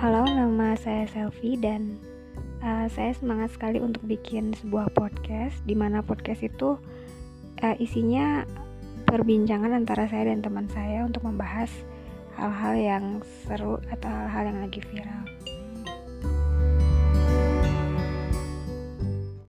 Halo, nama saya Selvi dan uh, saya semangat sekali untuk bikin sebuah podcast di mana podcast itu uh, isinya perbincangan antara saya dan teman saya untuk membahas hal-hal yang seru atau hal-hal yang lagi viral.